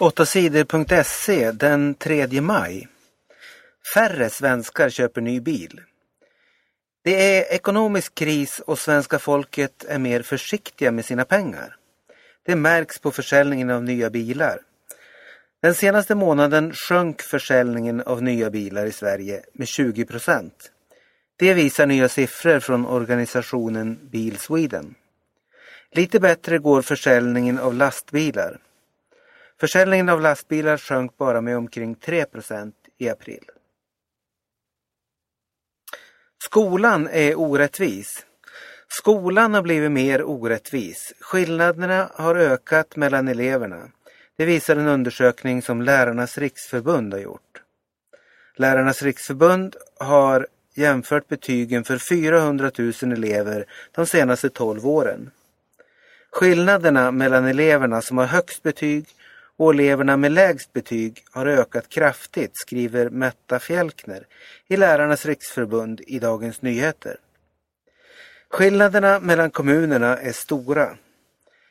8sidor.se den 3 maj. Färre svenskar köper ny bil. Det är ekonomisk kris och svenska folket är mer försiktiga med sina pengar. Det märks på försäljningen av nya bilar. Den senaste månaden sjönk försäljningen av nya bilar i Sverige med 20 procent. Det visar nya siffror från organisationen Bil Sweden. Lite bättre går försäljningen av lastbilar. Försäljningen av lastbilar sjönk bara med omkring 3 procent i april. Skolan är orättvis. Skolan har blivit mer orättvis. Skillnaderna har ökat mellan eleverna. Det visar en undersökning som Lärarnas riksförbund har gjort. Lärarnas riksförbund har jämfört betygen för 400 000 elever de senaste 12 åren. Skillnaderna mellan eleverna som har högst betyg och eleverna med lägst betyg har ökat kraftigt, skriver Metta Fjälkner i Lärarnas riksförbund i Dagens Nyheter. Skillnaderna mellan kommunerna är stora.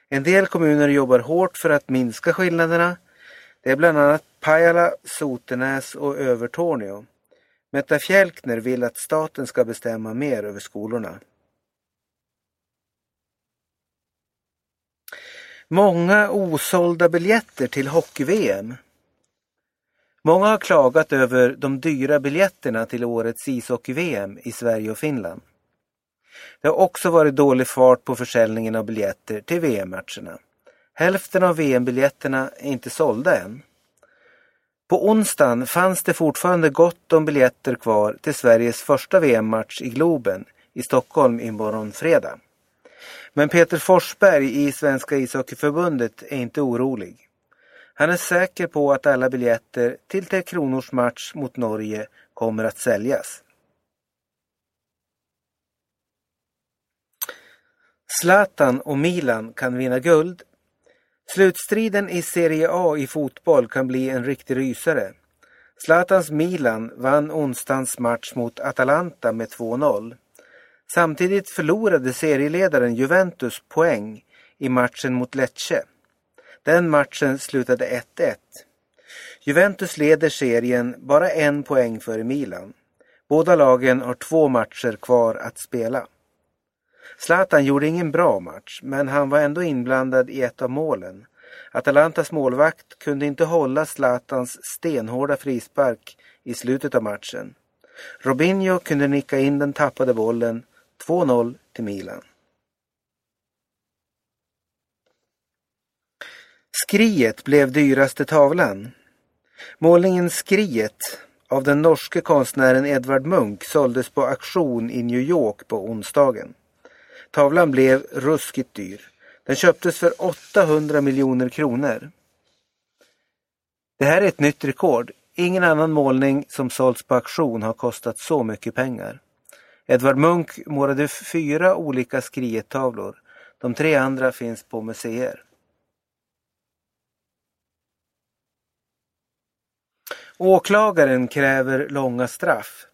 En del kommuner jobbar hårt för att minska skillnaderna. Det är bland annat Pajala, Sotenäs och Övertorneå. Metta Fjälkner vill att staten ska bestämma mer över skolorna. Många osålda biljetter till hockey-VM. Många har klagat över de dyra biljetterna till årets ishockey-VM i Sverige och Finland. Det har också varit dålig fart på försäljningen av biljetter till VM-matcherna. Hälften av VM-biljetterna är inte sålda än. På onsdagen fanns det fortfarande gott om biljetter kvar till Sveriges första VM-match i Globen i Stockholm imorgon fredag. Men Peter Forsberg i Svenska ishockeyförbundet är inte orolig. Han är säker på att alla biljetter till Tre Kronors match mot Norge kommer att säljas. Zlatan och Milan kan vinna guld. Slutstriden i Serie A i fotboll kan bli en riktig rysare. Zlatans Milan vann onsdagens match mot Atalanta med 2-0. Samtidigt förlorade serieledaren Juventus poäng i matchen mot Lecce. Den matchen slutade 1-1. Juventus leder serien bara en poäng före Milan. Båda lagen har två matcher kvar att spela. Zlatan gjorde ingen bra match, men han var ändå inblandad i ett av målen. Atalantas målvakt kunde inte hålla Zlatans stenhårda frispark i slutet av matchen. Robinho kunde nicka in den tappade bollen 2-0 till Milan. Skriet blev dyraste tavlan. Målningen Skriet av den norske konstnären Edvard Munch såldes på auktion i New York på onsdagen. Tavlan blev ruskigt dyr. Den köptes för 800 miljoner kronor. Det här är ett nytt rekord. Ingen annan målning som sålts på auktion har kostat så mycket pengar. Edvard Munch målade fyra olika skriettavlor. De tre andra finns på museer. Åklagaren kräver långa straff.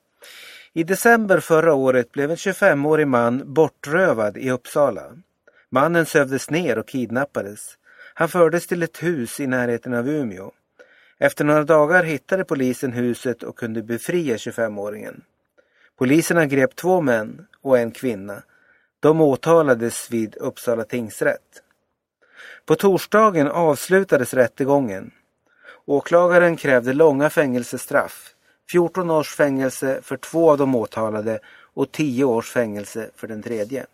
I december förra året blev en 25-årig man bortrövad i Uppsala. Mannen sövdes ner och kidnappades. Han fördes till ett hus i närheten av Umeå. Efter några dagar hittade polisen huset och kunde befria 25-åringen. Poliserna grep två män och en kvinna. De åtalades vid Uppsala tingsrätt. På torsdagen avslutades rättegången. Åklagaren krävde långa fängelsestraff. 14 års fängelse för två av de åtalade och 10 års fängelse för den tredje.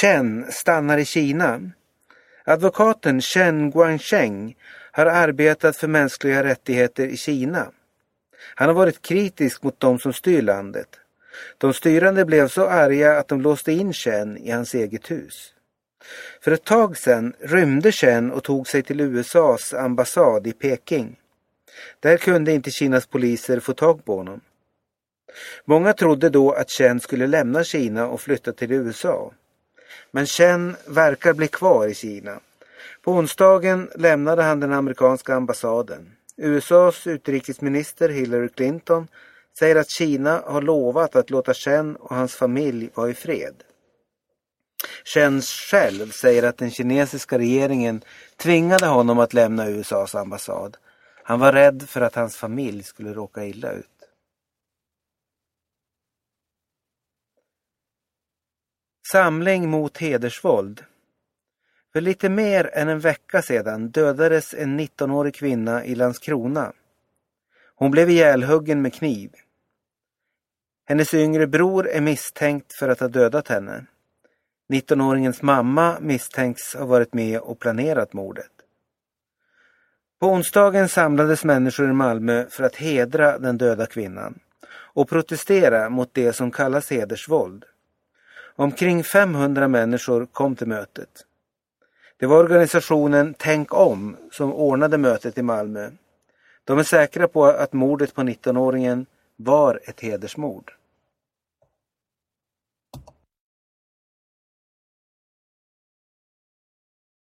Chen stannar i Kina. Advokaten Chen Guangcheng har arbetat för mänskliga rättigheter i Kina. Han har varit kritisk mot de som styr landet. De styrande blev så arga att de låste in Chen i hans eget hus. För ett tag sedan rymde Chen och tog sig till USAs ambassad i Peking. Där kunde inte Kinas poliser få tag på honom. Många trodde då att Chen skulle lämna Kina och flytta till USA. Men Chen verkar bli kvar i Kina. På onsdagen lämnade han den amerikanska ambassaden. USAs utrikesminister Hillary Clinton säger att Kina har lovat att låta Chen och hans familj vara i fred. Chen själv säger att den kinesiska regeringen tvingade honom att lämna USAs ambassad. Han var rädd för att hans familj skulle råka illa ut. Samling mot hedersvåld. För lite mer än en vecka sedan dödades en 19-årig kvinna i Landskrona. Hon blev ihjälhuggen med kniv. Hennes yngre bror är misstänkt för att ha dödat henne. 19-åringens mamma misstänks ha varit med och planerat mordet. På onsdagen samlades människor i Malmö för att hedra den döda kvinnan och protestera mot det som kallas hedersvåld. Omkring 500 människor kom till mötet. Det var organisationen Tänk om som ordnade mötet i Malmö. De är säkra på att mordet på 19-åringen var ett hedersmord.